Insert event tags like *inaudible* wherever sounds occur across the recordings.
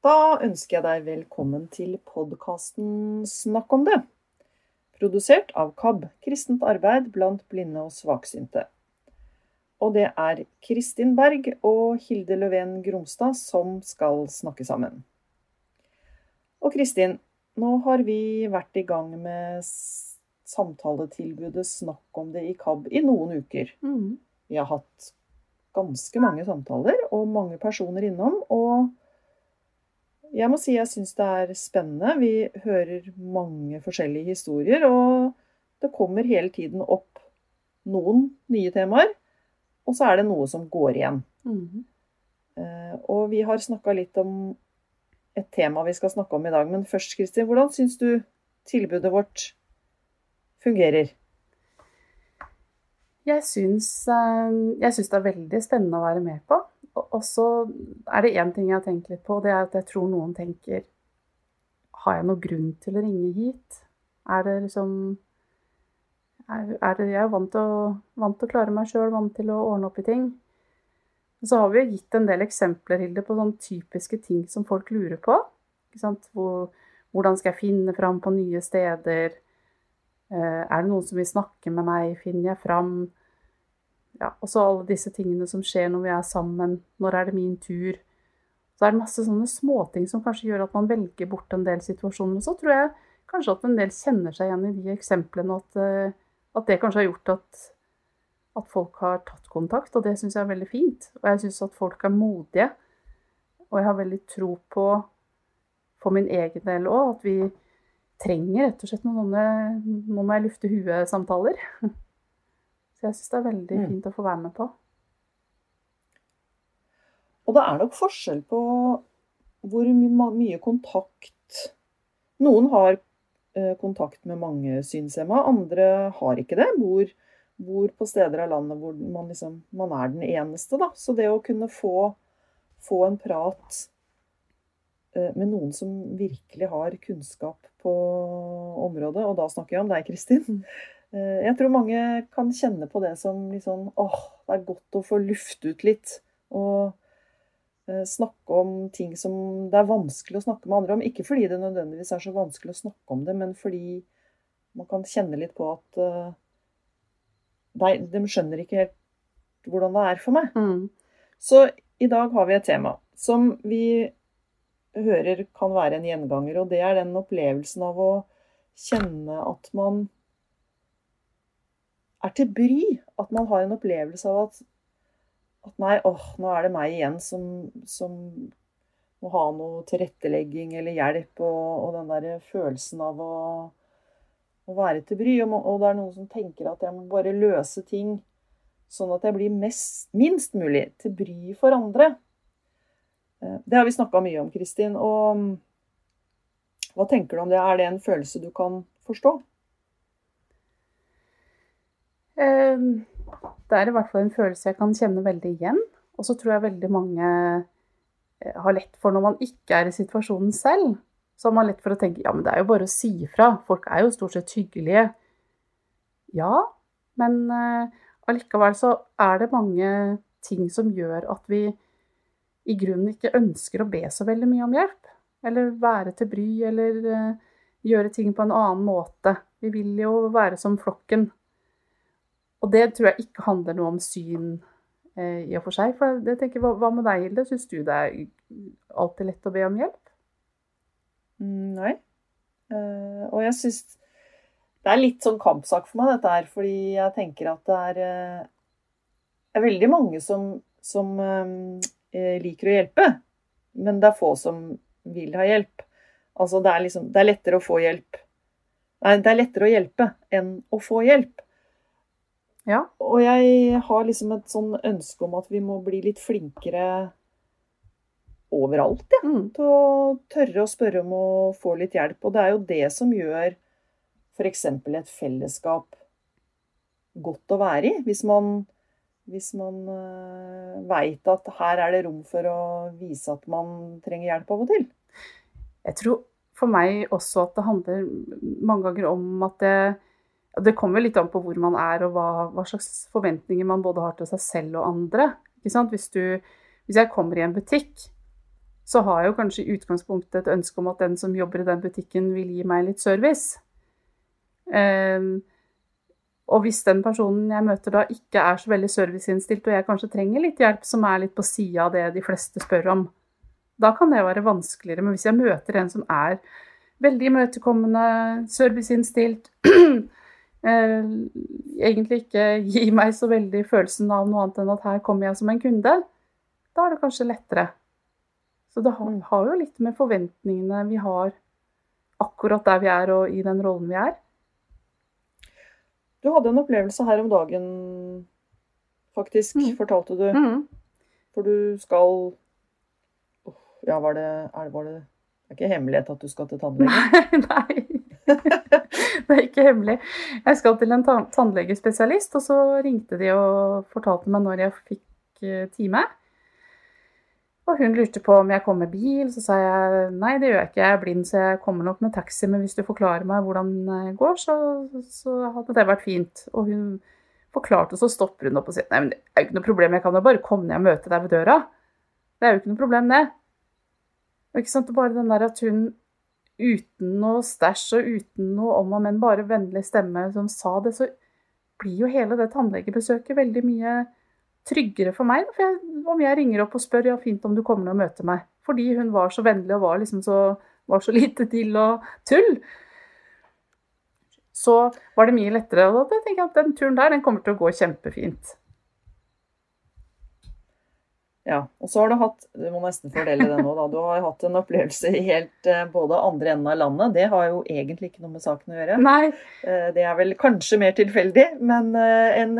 Da ønsker jeg deg velkommen til podkasten Snakk om det. Produsert av KAB, kristent arbeid blant blinde og svaksynte. Og det er Kristin Berg og Hilde Løven Gromstad som skal snakke sammen. Og Kristin, nå har vi vært i gang med samtaletilbudet Snakk om det i KAB i noen uker. Mm. Vi har hatt ganske mange samtaler og mange personer innom. Og jeg må si jeg syns det er spennende. Vi hører mange forskjellige historier, og det kommer hele tiden opp noen nye temaer. Og så er det noe som går igjen. Mm. -hmm. Og vi har snakka litt om et tema vi skal snakke om i dag. Men først, Kristin, hvordan syns du tilbudet vårt fungerer? Jeg syns, eh, jeg syns det er veldig spennende å være med på. Og så er det én ting jeg har tenkt litt på, det er at jeg tror noen tenker Har jeg noen grunn til å ringe hit? Er det liksom er, det, Jeg er vant vant til å klare meg sjøl, vant til å ordne opp i ting. Så har vi jo gitt en del eksempler Hilde, på sånne typiske ting som folk lurer på. Hvor, hvordan skal jeg finne fram på nye steder? Eh, Er det noen som vil snakke med meg? Finner jeg fram? Ja, og så alle disse tingene som skjer når vi er sammen. Når er det min tur? Så er det masse sånne småting som kanskje gjør at man velger bort en del situasjoner. Og så tror jeg kanskje at en del kjenner seg igjen i de eksemplene, at, eh, at det kanskje har gjort at, at folk har tatt kontakt. Og det syns jeg er veldig fint. Og jeg syns at folk er modige. Og jeg har veldig tro på, for min egen del òg, at vi trenger rett og slett noen sånne nå må jeg lufte huet-samtaler. *laughs* Så jeg syns det er veldig Mm. fint å få være med på. Og det er nok forskjell på hvor my- mye kontakt Noen har eh, kontakt med mange synshemma, andre har ikke det. Bor, bor på steder av landet hvor man, liksom, man er den eneste. Da. Så det å kunne få, få en prat eh, med noen som virkelig har kunnskap på området, og da snakker jeg om deg, Kristin. Eh, Jeg tror mange kan kjenne på det som litt sånn åh, det er godt å få lufte ut litt. Og eh, snakke om ting som det er vanskelig å snakke med andre om. Ikke fordi det nødvendigvis er så vanskelig å snakke om det, men fordi man kan kjenne litt på at eh, nei, de skjønner ikke helt hvordan det er for meg. Mm. Så i dag har vi et tema som vi hører kan være en gjenganger, og det er den opplevelsen av å kjenne at man er til bry. At man har en opplevelse av at, at nei, åh, nå er det meg igjen som, som må ha noe tilrettelegging eller hjelp, og, og den der følelsen av å, å være til bry. Og, og det er noen som tenker at jeg må bare løse ting sånn at jeg blir mest, minst mulig til bry for andre. Eh, Det har vi snakka mye om, Kristin. Og hva tenker du om det? Er det en følelse du kan forstå? Eh, Det er i hvert fall en følelse jeg kan kjenne veldig igjen. Og så tror jeg veldig mange eh, har lett for når man ikke er i situasjonen selv, så har man lett for å tenke ja, men det er jo bare å si ifra. Folk er jo stort sett hyggelige. Ja, men eh, allikevel så er det mange ting som gjør at vi i grunnen ikke ønsker å be så veldig mye om hjelp. Eller være til bry, eller eh, gjøre ting på en annen måte. Vi vil jo være som flokken. Og det tror jeg ikke handler noe om syn eh, i og for seg. For jeg tenker, hva, hva med deg, Hilde? Syns du det er alltid lett å be om hjelp? Mm, Nei. Uh, og jeg syns det er litt sånn kampsak for meg, dette her. Fordi jeg tenker at det er, uh, er veldig mange som, som eh, liker å hjelpe. Men det er få som vil ha hjelp. Altså det er liksom Det er lettere å få hjelp Nei, det er lettere å hjelpe enn å få hjelp. Ja. Og jeg har liksom et sånn ønske om at vi må bli litt flinkere overalt, ja. Mm. Til å tørre å spørre om å få litt hjelp. Og det er jo det som gjør f.eks. et fellesskap godt å være i. Hvis man, hvis man uh, veit at her er det rom for å vise at man trenger hjelp av og til. Jeg tror for meg også at det handler mange ganger om at det Det kommer litt an på hvor man er, og hva, hva slags forventninger man både har til seg selv og andre. Hvis, du, hvis jeg kommer i en butikk, så har jeg jo kanskje i utgangspunktet et ønske om at den som jobber i den butikken, vil gi meg litt service. Um, og hvis den personen jeg møter da ikke er så veldig serviceinnstilt, og jeg kanskje trenger litt hjelp som er litt på sida av det de fleste spør om, da kan det være vanskeligere. Men hvis jeg møter en som er veldig imøtekommende, serviceinnstilt, *clears throat* egentlig ikke gi meg så veldig følelsen av noe annet enn at her kommer jeg som en kunde, da er det kanskje lettere. Så det har, mm. har jo litt med forventningene vi har akkurat der vi er og i den rollen vi er. Du hadde en opplevelse her om dagen, faktisk, mm. fortalte du. Mm. For du skal Ja, var det, er, var det Det er ikke hemmelighet at du skal til tannlegen? *laughs* Nei. Det er ikke hemmelig. Jeg skal til en tannlegespesialist, og så ringte de og fortalte meg når jeg fikk eh, time. Og hun lurte på om jeg kom med bil. Så sa jeg nei, det gjør jeg ikke. Jeg er blind, så jeg kommer nok med taxi. Men hvis du forklarer meg hvordan det går, så, så hadde det vært fint. Og hun forklarte, så stopper hun opp og sier nei, men det er jo ikke noe problem. Jeg kan jo bare komme ned og møte deg ved døra. Det er jo ikke noe problem, det. Og ikke sant, Bare den der at hun uten noe stæsj og uten noe om og men, bare vennlig stemme som sa det, så blir jo hele det tannlegebesøket veldig mye tryggere for meg for jeg, om jeg ringer opp og spør ja, fint om du kommer ned og møter meg. Fordi hun var så vennlig og var, liksom så, var så *laughs* lite til og tull. Så var det mye lettere. Og da tenker jeg at den turen der den kommer til å gå kjempefint. Ja, og så har du hatt Du må nesten fordele det nå, da. Du har hatt en opplevelse i helt eh, både andre enden av landet. Det har jo egentlig ikke noe med saken å gjøre. Nei. Eh, det er vel kanskje mer tilfeldig, men eh, en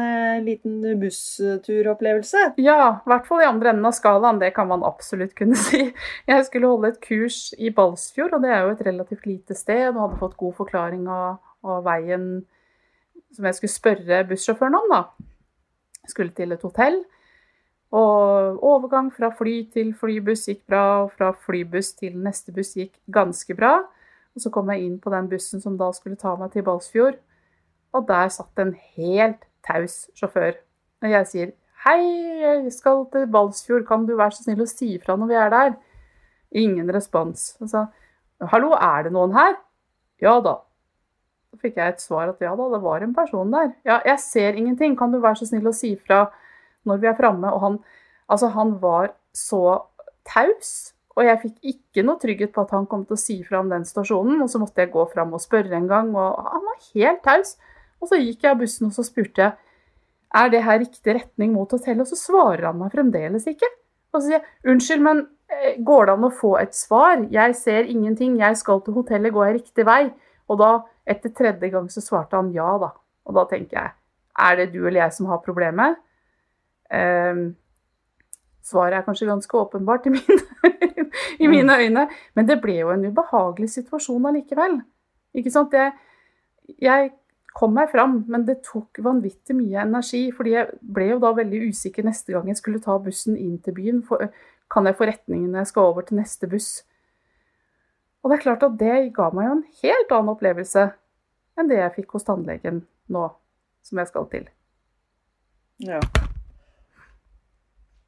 liten bussturopplevelse? Ja, i hvert fall i andre enden av skalaen. Det kan man absolutt kunne *laughs* si. Jeg skulle holde et kurs i Balsfjord, og det er jo et relativt lite sted, og hadde fått god forklaring av, av veien som jeg skulle spørre bussjåføren om, da. Jeg skulle til et hotell. Og overgang fra fly til flybuss gikk bra, og fra flybuss til neste buss gikk ganske bra. Og så kom jeg inn på den bussen som da skulle ta meg til Balsfjord, og der satt en helt taus sjåfør. Og jeg sier 'Hei, jeg skal til Balsfjord, kan du være så snill å si ifra når vi er der?' Ingen respons. Og sa 'Hallo, er det noen her?' 'Ja da'. Så fikk jeg et svar at ja da, det var en person der. 'Ja, jeg ser ingenting, kan du være så snill å si ifra?' Når vi er framme. Og han, altså han var så taus. Og jeg fikk ikke noe trygghet på at han kom til å si fra om den stasjonen. Og så måtte jeg gå fram og spørre en gang, og han var helt taus. Og så gikk jeg av bussen og så spurte jeg er det her riktig retning mot hotellet, og så svarer han meg fremdeles ikke. Og så sier jeg unnskyld, men eh, går det an å få et svar? Jeg ser ingenting, jeg skal til hotellet, går jeg riktig vei? Og da, etter tredje gang, så svarte han ja, da. Og da tenker jeg er det du eller jeg som har problemet? Eh, svaret er kanskje ganske åpenbart i mine, *laughs* i mm. mine, øyne, men det ble jo en ubehagelig situasjon allikevel. Ikke sant? Jeg, jeg kom meg fram, men det tok vanvittig mye energi. fordi jeg ble jo da veldig usikker neste gang jeg skulle ta bussen inn til byen. For, kan jeg få retningen når jeg skal over til neste buss? Og det er klart at det ga meg jo en helt annen opplevelse enn det jeg fikk hos tannlegen nå, som jeg skal til. Ja.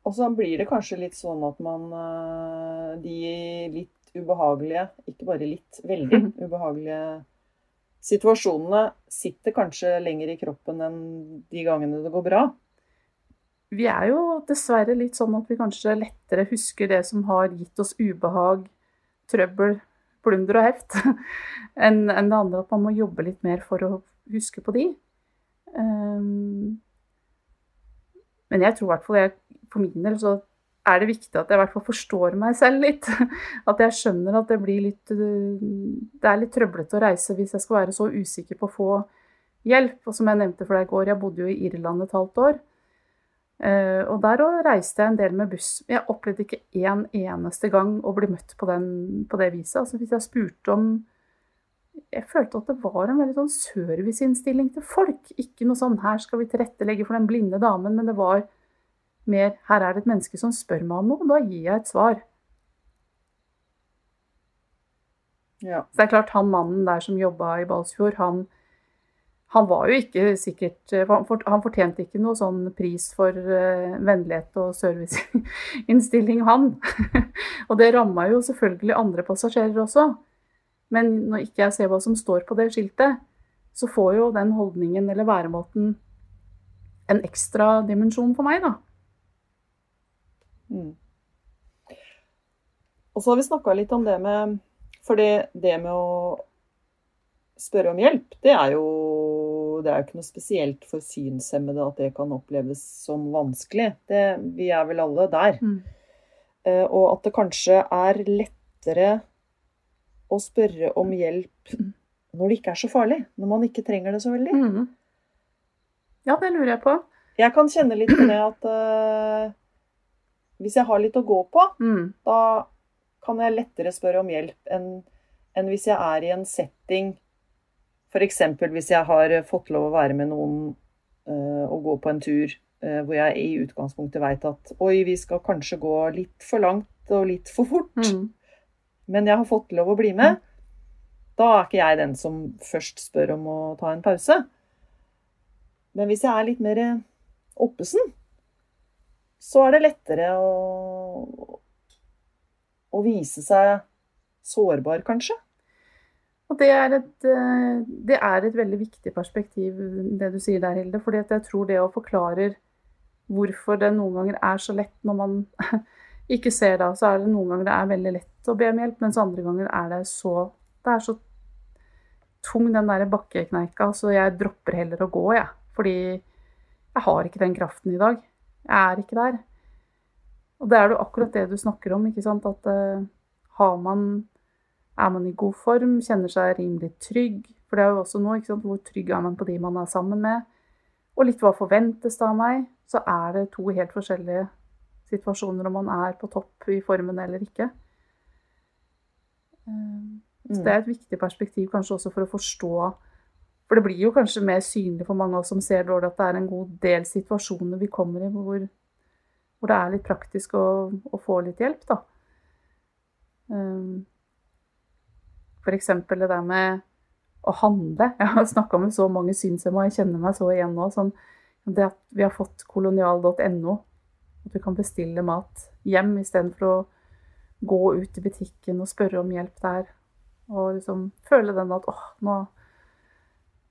Og så blir det kanskje litt sånn at man eh, De litt ubehagelige, ikke bare litt, veldig mhm. ubehagelige situasjonene sitter kanskje lenger i kroppen enn de gangene det går bra. Vi er jo dessverre litt sånn at vi kanskje lettere husker det som har gitt oss ubehag, trøbbel, plunder og heft, *laughs* enn det andre. At man må jobbe litt mer for å huske på de. Um, men jeg tror i hvert fall jeg, for min del så er det viktig at jeg i hvert fall forstår meg selv litt. *laughs* At jeg skjønner at det blir litt Det er litt trøblete å reise hvis jeg skal være så usikker på å få hjelp. Og som jeg nevnte for deg i går, jeg bodde jo i Irland et halvt år. Eh, og der reiste jeg en del med buss. Jeg opplevde ikke en eneste gang å bli møtt på, den, på det viset. Altså hvis jeg spurte om jeg følte at det var en veldig sånn serviceinnstilling til folk. Ikke noe sånn 'her skal vi tilrettelegge for den blinde damen', men det var mer 'her er det et menneske som spør meg om noe', og da gir jeg et svar. Ja. Så det er klart, han mannen der som jobba i Balsfjord, han, han var jo ikke sikkert Han fortjente ikke noe sånn pris for vennlighet og serviceinnstilling, han. *laughs* og det ramma jo selvfølgelig andre passasjerer også. Men når ikke jeg ser hva som står på det skiltet, så får jo den holdningen eller væremåten en ekstra dimensjon for meg, da. Mm. Og så har vi snakka litt om det med For det, det, med å spørre om hjelp, det er jo det er jo ikke noe spesielt for synshemmede at det kan oppleves som vanskelig. Det, vi er vel alle der. Mm. Uh, og at det kanskje er lettere å spørre om hjelp mm når det ikke er så farlig. Når man ikke trenger det så veldig. Mm. Ja, det lurer jeg på. Jeg kan kjenne litt på det at uh, hvis jeg har litt å gå på, mm. da kan jeg lettere spørre om hjelp enn, enn hvis jeg er i en setting F.eks. hvis jeg har fått lov å være med noen øh, og gå på en tur øh, hvor jeg i utgangspunktet veit at oi, vi skal kanskje gå litt for langt og litt for fort, mm. men jeg har fått lov å bli med. Mm da er ikke jeg den som først spør om å ta en pause. Men hvis jeg er litt mer oppesen, så er det lettere å, å vise seg sårbar, kanskje. Og det er, et, eh, det er, et, veldig viktig perspektiv, det du sier der, Hilde. fordi jeg tror det å forklare hvorfor det noen ganger er så lett når man *laughs* ikke ser det, så er det noen ganger det er veldig lett å be om hjelp, mens andre ganger er det så Det er så tung, den der bakkekneika, så jeg dropper heller å gå, jeg. Fordi jeg har ikke den kraften i dag. Jeg er ikke der. Og det er jo akkurat det du snakker om, ikke sant. At uh, har man Er man i god form, kjenner seg rimelig trygg. For det er jo også noe, ikke sant. Hvor trygg er man på de man er sammen med? Og litt hva forventes det av meg? Så er det to helt forskjellige situasjoner om man er på topp i formen eller ikke. Uh, så mm. det er et viktig perspektiv kanskje også for å forstå For det blir jo kanskje mer synlig for mange av oss som ser dårlig, at det er en god del situasjoner vi kommer i hvor, hvor det er litt praktisk å, å få litt hjelp, da. Um, for eksempel det der med å handle. Jeg har snakka med så mange synshemma, jeg kjenner meg så igjen nå. Sånn, det at vi har fått kolonial.no, at du kan bestille mat hjem istedenfor å gå ut i butikken og spørre om hjelp der. Og liksom føle den at åh, nå,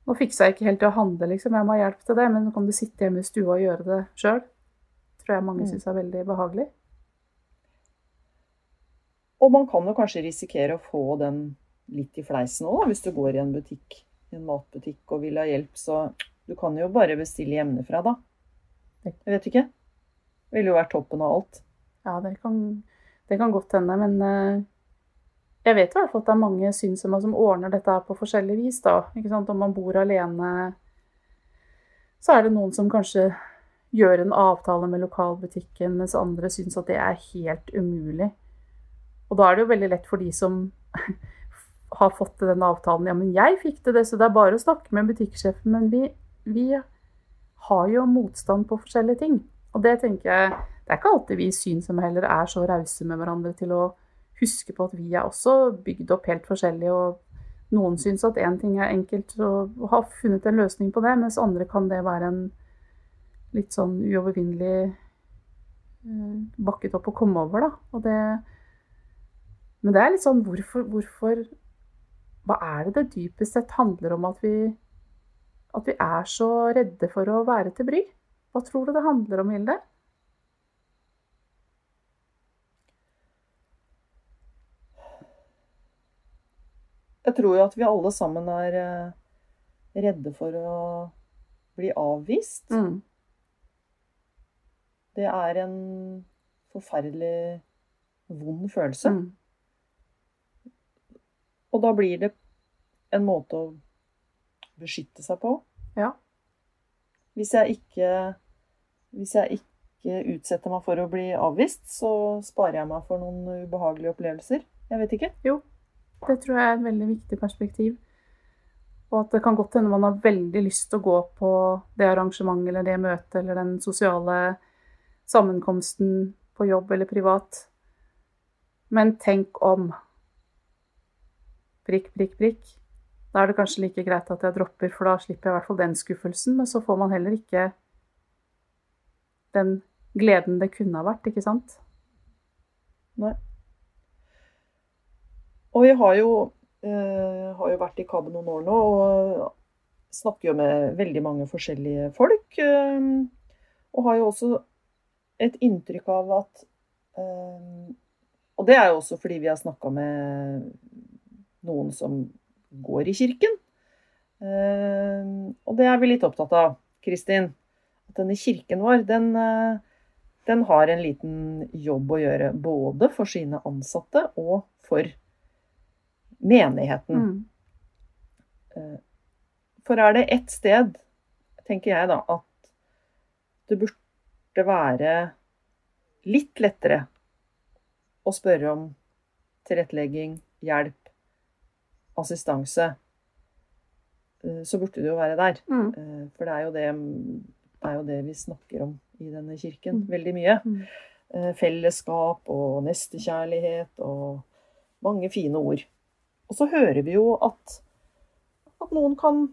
nå fiksa jeg ikke helt til å handle, liksom. Jeg må ha hjelp til det. Men nå kan du sitte hjemme i stua og gjøre det sjøl. Tror jeg mange mm. syns er veldig behagelig. Og man kan jo kanskje risikere å få den litt i fleisen òg, hvis du går i en butikk, i en matbutikk og vil ha hjelp. Så du kan jo bare bestille hjemmefra, da. Jeg vet ikke. Det ville jo vært toppen av alt. Ja, det kan, det kan godt hende, men uh, jeg vet i hvert fall at det er mange synshemma som ordner dette på forskjellig vis. da. Om man bor alene, så er det noen som kanskje gjør en avtale med lokalbutikken, mens andre syns at det er helt umulig. Og da er det jo veldig lett for de som *laughs* har fått til den avtalen. Ja, men jeg fikk til det, så det er bare å snakke med butikksjefen. Men vi, vi har jo motstand på forskjellige ting. Og det tenker jeg Det er ikke alltid vi synshemmede heller er så rause med hverandre til å huske på at vi er også bygd opp helt forskjellig. og Noen syns at én ting er enkelt og har funnet en løsning på det, mens andre kan det være en litt sånn uovervinnelig eh, bakket opp å komme over, da. Det, men det er litt sånn hvorfor, hvorfor Hva er det det dypest sett handler om at vi, at vi er så redde for å være til bry? Hva tror du det handler om, Hilde? Jeg tror jo at vi alle sammen er eh, redde for å bli avvist. Mm. Det er en forferdelig vond følelse. Mm. Og da blir det en måte å beskytte seg på. Ja. Hvis jeg ikke Hvis jeg ikke utsetter meg for å bli avvist, så sparer jeg meg for noen ubehagelige opplevelser. Jeg vet ikke. Jo, det tror jeg er et veldig viktig perspektiv. Og at det kan godt hende man har veldig lyst til å gå på det arrangementet eller det møtet eller den sosiale sammenkomsten på jobb eller privat. Men tenk om prikk, prikk, prikk. Da er det kanskje like greit at jeg dropper, for da slipper jeg i hvert fall den skuffelsen. Men så får man heller ikke den gleden det kunne ha vært, ikke sant? Nei. Og vi har jo, eh, har jo vært i KAB noen år nå og snakker jo med veldig mange forskjellige folk. Eh, og har jo også et inntrykk av at eh, Og det er jo også fordi vi har snakka med noen som går i kirken. Eh, og det er vi litt opptatt av, Kristin. At denne kirken vår, den, eh, den har en liten jobb å gjøre. Både for sine ansatte og for menigheten. Mm. Eh, For er det ett sted, tenker jeg da, at det burde være litt lettere å spørre om tilrettelegging, hjelp, assistanse, eh, så burde det jo være der. Mm. Eh, For det er jo det, det, er jo det vi snakker om i denne kirken Mm. veldig mye. Mm. Fellesskap og nestekjærlighet og mange fine ord. Og så hører vi jo at, at noen kan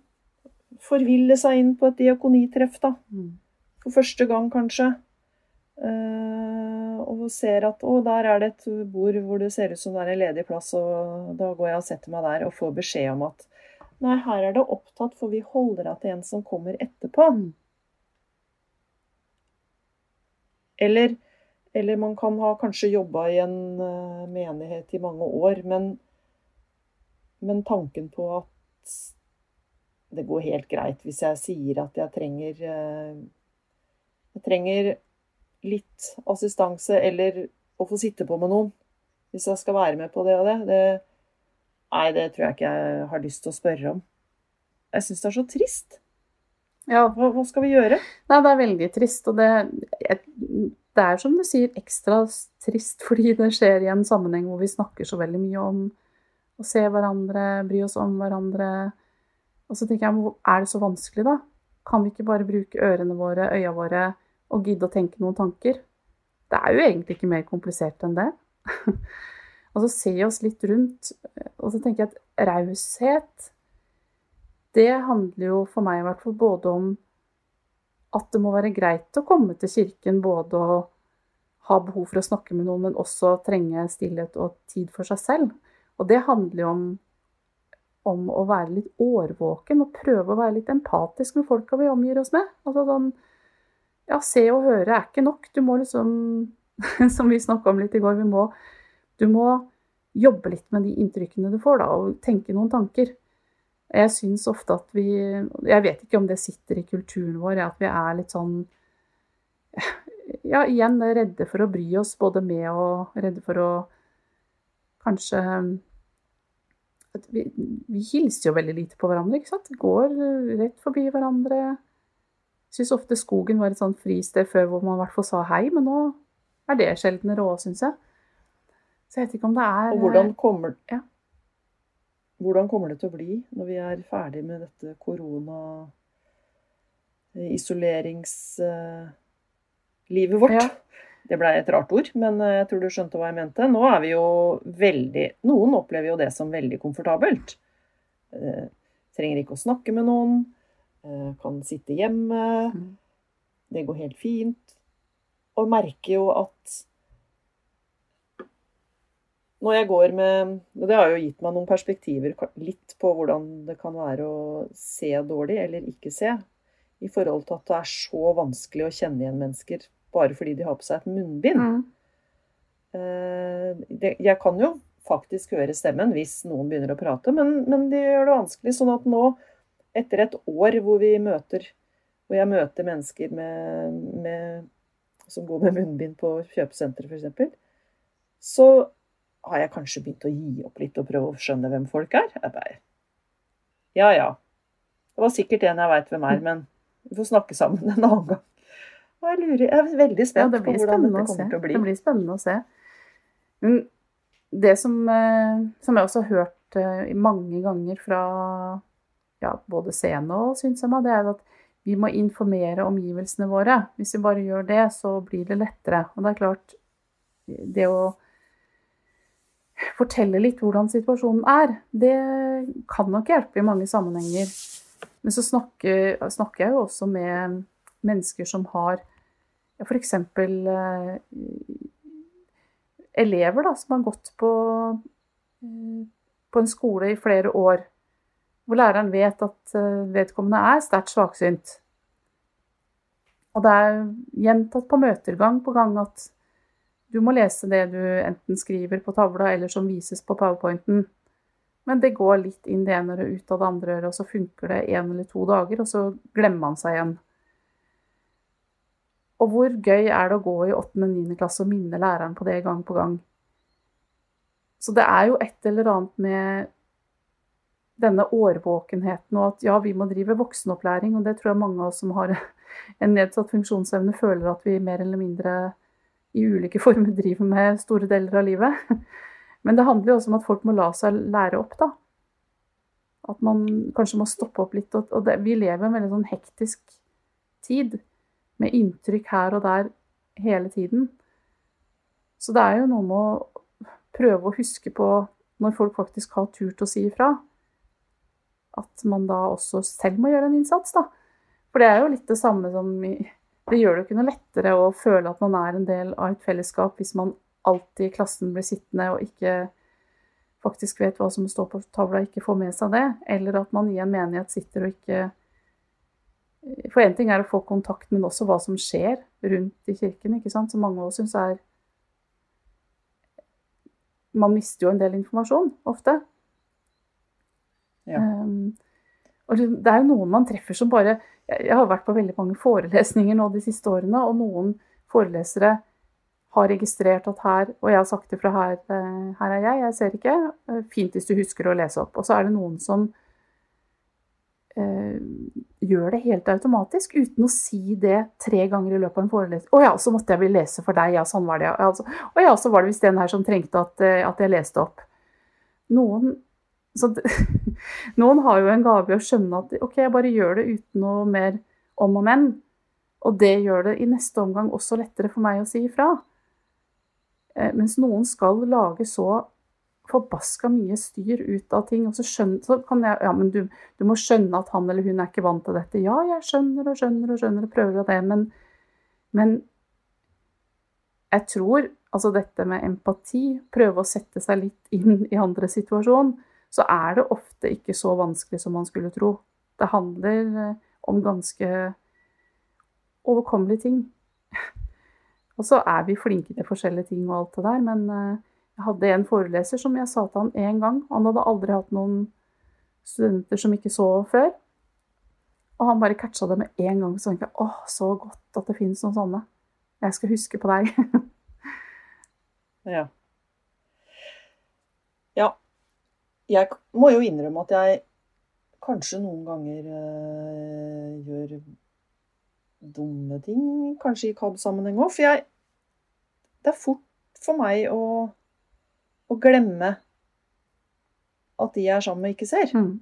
forville seg inn på et diakonitreff, da. Mm. For første gang, kanskje. Eh, og ser at å, der er det et bord hvor det ser ut som det er en ledig plass, og da går jeg og setter meg der og får beskjed om at nei, her er det opptatt, for vi holder av til en som kommer etterpå. Mm. Eller, eller man kan ha kanskje jobba i en eh, menighet i mange år, men, men tanken på at det går helt greit hvis jeg sier at jeg trenger eh, Jeg trenger litt assistanse eller å få sitte på med noen. Hvis jeg skal være med på det og det. det nei, det tror jeg ikke jeg har lyst til å spørre om. Jeg syns det er så trist. Ja, Hva, hva skal vi gjøre? Nei, det er veldig trist. Og det, det er som du sier, ekstra trist fordi det skjer i en sammenheng hvor vi snakker så veldig mye om å se hverandre, bry oss om hverandre. Og så tenker jeg, er det så vanskelig, da? Kan vi ikke bare bruke ørene våre, øya våre, og gidde å tenke noen tanker? Det er jo egentlig ikke mer komplisert enn det. *laughs* og så se oss litt rundt. Og så tenker jeg at raushet det handler jo for meg i hvert fall både om at det må være greit å komme til kirken, både å ha behov for å snakke med noen, men også trenge stillhet og tid for seg selv. Og det handler jo om, om å være litt årvåken og prøve å være litt empatisk med folka vi omgir oss med. Altså sånn Ja, se og høre er ikke nok. Du må liksom, *laughs* som vi snakka om litt i går, vi må, du må jobbe litt med de inntrykkene du får, da, og tenke noen tanker. Jeg syns ofte at vi Jeg vet ikke om det sitter i kulturen vår, at vi er litt sånn Ja, igjen redde for å bry oss både med og redde for å kanskje vi, vi hilser jo veldig lite på hverandre, ikke sant? Går rett forbi hverandre. Syns ofte skogen var et sånn fristed før hvor man i hvert fall sa hei, men nå er det sjeldnere òg, syns jeg. Så jeg vet ikke om det er Og hvordan kommer, Ja. hvordan kommer det til å bli når vi er ferdig med dette korona-isoleringslivet vårt? Ja. Det ble et rart ord, men eh, jeg tror du skjønte hva jeg mente. Nå er vi jo veldig Noen opplever jo det som veldig komfortabelt. Eh, trenger ikke å snakke med noen. Eh, kan sitte hjemme. Mm. Det går helt fint. Og merker jo at når jeg går med Det har jo gitt meg noen perspektiver litt på hvordan det kan være å se dårlig eller ikke se. I forhold til at det er så vanskelig å kjenne igjen mennesker bare fordi de har på seg et munnbind. Mm. Eh, jeg kan jo faktisk høre stemmen hvis noen begynner å prate, men, men de gjør det vanskelig. Sånn at nå, etter et år hvor vi møter hvor jeg møter mennesker med, med, som går med munnbind på kjøpesenteret f.eks., så har jeg kanskje begynt å gi opp litt og prøve å skjønne hvem folk er. Jeg bare, ja ja. Det var sikkert en jeg veit hvem er, men vi får snakke sammen en annen gang. Og jeg, lurer, jeg er veldig Ja, spent det på hvordan dette kommer til å bli. Det blir spennende å se. Men det som, eh, som jeg også har hørt eh, mange ganger fra ja, både seende og synshemma, det er at vi må informere omgivelsene våre. Hvis vi bare gjør det, så blir det lettere. Og det er klart, det å fortelle litt hvordan situasjonen er. Det kan nok hjelpe i mange sammenhenger. Men så snakker, snakker jeg jo også med mennesker som har ja, f.eks. Eh, elever da, som har gått på, eh, på en skole i flere år, hvor læreren vet at eh, vedkommende er sterkt svaksynt. Og det er gjentatt på møter gang på gang at du må lese det du enten skriver på tavla, eller som vises på powerpointen. Men det går litt inn det ene øret ut av det andre øret, og så funker det en eller to dager, og så glemmer man seg igjen. Og hvor gøy er det å gå i 8. og 9. klasse og minne læreren på det gang på gang? Så det er jo et eller annet med denne årvåkenheten og at ja, vi må drive voksenopplæring, og det tror jeg mange av oss som har *laughs* en nedsatt funksjonsevne, føler at vi mer eller mindre i ulike *laughs* former driver med store deler av livet. *laughs* Men det handler jo også om at folk må la seg lære opp, da. At man kanskje må stoppe opp litt. Og det, vi lever en veldig sånn hektisk tid, med inntrykk her og der hele tiden. Så det er jo noe med å prøve å huske på, når folk faktisk har turt å si ifra, at man da også selv må gjøre en innsats, da. For det er jo litt det samme som det gjør det jo ikke noe lettere å føle at man er en del av et fellesskap hvis man alltid i klassen blir sittende og ikke faktisk vet hva som står på tavla, ikke får med seg det. Eller at man i en menighet sitter og ikke For én ting er å få kontakt, men også hva som skjer rundt i kirken, ikke sant? som mange av oss syns er Man mister jo en del informasjon ofte. Ja. Um, og det er jo noen man treffer som bare jeg har vært på veldig mange forelesninger nå de siste årene, og noen forelesere har registrert at her Og jeg har sagt ifra her, eh, her er jeg, jeg ser ikke. Eh, fint hvis du husker å lese opp. Og så er det noen som gjør det helt automatisk, uten å si det tre ganger i løpet av en forelesning. 'Å ja, så måtte jeg vel lese for deg.' Ja, sånn var det. Altså, 'Å ja, så var det visst den her som trengte at, eh, at jeg leste opp.' Noen så *laughs* noen har jo en gave i å skjønne at ok, jeg bare gjør det uten noe mer om og men. Og det gjør det i neste omgang også lettere for meg å si ifra. Eh, mens noen skal lage så forbaska mye styr ut av ting. Og så, skjønner, så kan jeg Ja, men du, du, må skjønne at han eller hun er ikke vant til dette. Ja, jeg skjønner og skjønner og skjønner og prøver av det, men, men jeg tror altså dette med empati, prøve å sette seg litt inn i andre situasjon, så er det ofte ikke så vanskelig som man skulle tro. Det handler eh, om ganske overkommelige ting. *laughs* Og så er vi flinke til forskjellige ting og alt det der, men eh, jeg hadde en foreleser som jeg sa til han én gang. Han hadde aldri hatt noen studenter som ikke så før. Og han bare catcha det med en gang. Så tenkte jeg åh, så godt at det finnes noen sånne. Jeg skal huske på deg. ja. Ja, jeg må jo innrømme at jeg kanskje noen ganger øh, gjør dumme ting, kanskje i KAB-sammenheng òg. For jeg Det er fort for meg å, å, glemme at de jeg er sammen med, ikke ser. Mm.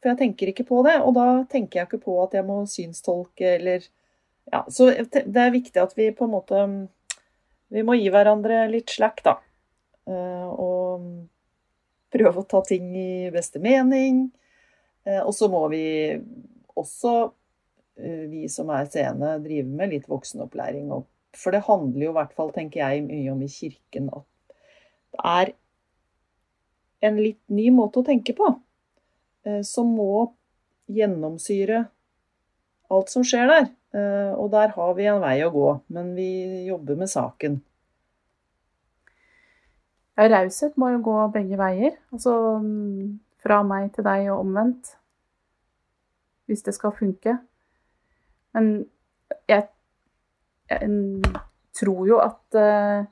For jeg tenker ikke på det. Og da tenker jeg ikke på at jeg må synstolke eller Ja, så det er viktig at vi på en måte Vi må gi hverandre litt slack, da. Uh, og prøve å ta ting i beste mening. Eh, og så må vi også, eh, vi som er seende, drive med litt voksenopplæring. For det handler jo i hvert fall, tenker jeg, mye om i kirken at det er en litt ny måte å tenke på. Eh, som må gjennomsyre alt som skjer der. Og der har vi en vei å gå, men vi jobber med saken. Ja, raushet må jo gå begge veier. Altså fra meg til deg og omvendt. Hvis det skal funke. Men jeg, jeg tror jo at uh,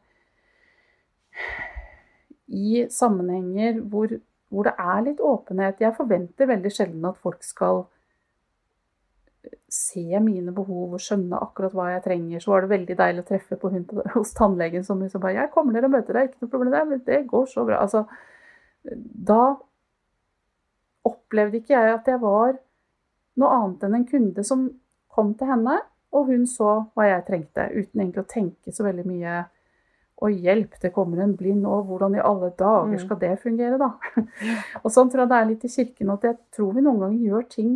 i sammenhenger hvor, hvor, det er litt åpenhet Jeg forventer veldig sjelden at folk skal se mine behov og skjønne akkurat hva jeg trenger. Så var det veldig deilig å treffe på hun *laughs* hos tannlegen som liksom bare 'Jeg kommer ned og møter deg, ikke noe problem med det, men det går så bra.' Altså, da opplevde ikke jeg at jeg var noe annet enn en kunde som kom til henne, og hun så hva jeg trengte, uten egentlig å tenke så veldig mye Oi, hjelp, det kommer en blind òg. Hvordan i alle dager Mm. skal det fungere, da? *laughs* og sånn tror jeg det er litt i kirken at jeg tror vi noen ganger gjør ting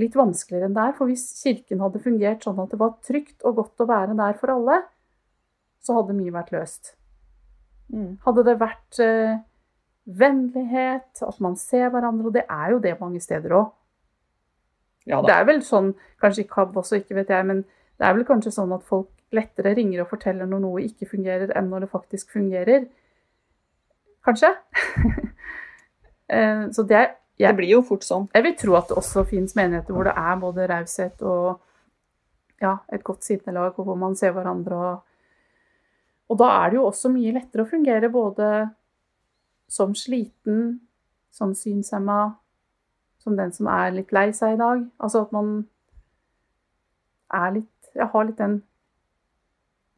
litt vanskeligere enn det er. For hvis kirken hadde fungert sånn at det var trygt og godt å være der for alle, så hadde mye vært løst. Mm. Hadde det vært eh, vennlighet, at man ser hverandre, og det er jo det mange steder òg. Ja Det er vel sånn, kanskje i KAB også, ikke vet jeg, men det er vel kanskje sånn at folk lettere ringer og forteller når noe ikke fungerer, enn når det faktisk fungerer. Kanskje? *laughs* Eh, Så det er Det blir jo fort sånn. Jeg vil tro at det også finnes menigheter hvor det er både raushet og ja, et godt sinnelag, og hvor man ser hverandre. Og, og da er det jo også mye lettere å fungere både som sliten, som synshemma, som den som er litt lei seg i dag. Altså at man er litt Jeg har litt den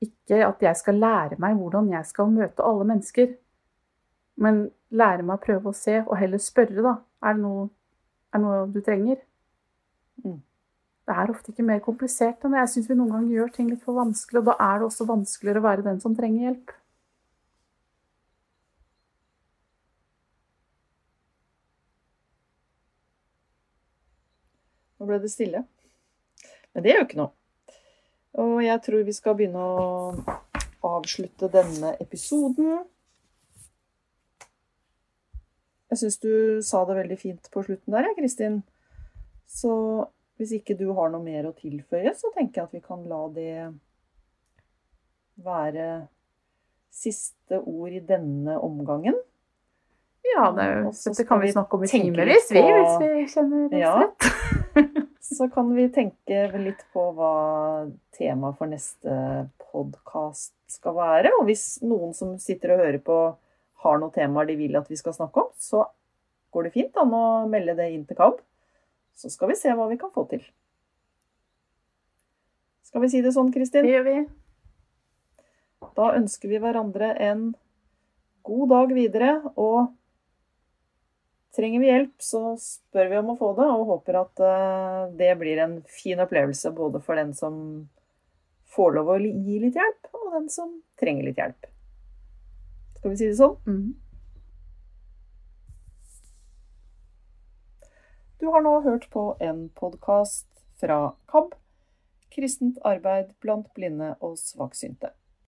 Ikke at jeg skal lære meg hvordan jeg skal møte alle mennesker, men lære meg å prøve å se, og heller spørre, da. Er det noe, er det noe du trenger? Mm. Det er ofte ikke mer komplisert enn det. Jeg syns vi noen ganger gjør ting litt for vanskelig, og da er det også vanskeligere å være den som trenger hjelp. Nå ble det stille. Men det gjør jo ikke noe. Og jeg tror vi skal begynne å avslutte denne episoden. Jeg syns du sa det veldig fint på slutten der, Kristin. Så hvis ikke du har noe mer å tilføye, så tenker jeg at vi kan la det være siste ord i denne omgangen. Ja, det, dette kan vi snakke om i timevis, vi, hvis vi kjenner oss Ja. rett. *laughs* Så kan vi tenke litt på hva temaet for neste podkast skal være. Og hvis noen som sitter og hører på, har noen temaer de vil at vi skal snakke om, så går det fint an å melde det inn til KAB. Så skal vi se hva vi kan få til. Skal vi si det sånn, Kristin? Det gjør vi. Da ønsker vi hverandre en god dag videre. Og trenger vi hjelp, så spør vi om å få det, og håper at eh, det blir en fin opplevelse både for den som får lov å gi litt hjelp, og den som trenger litt hjelp. Skal vi si det sånn? Mhm. Du har nå hørt på en podkast fra KAB, Kristent arbeid blant blinde og svaksynte.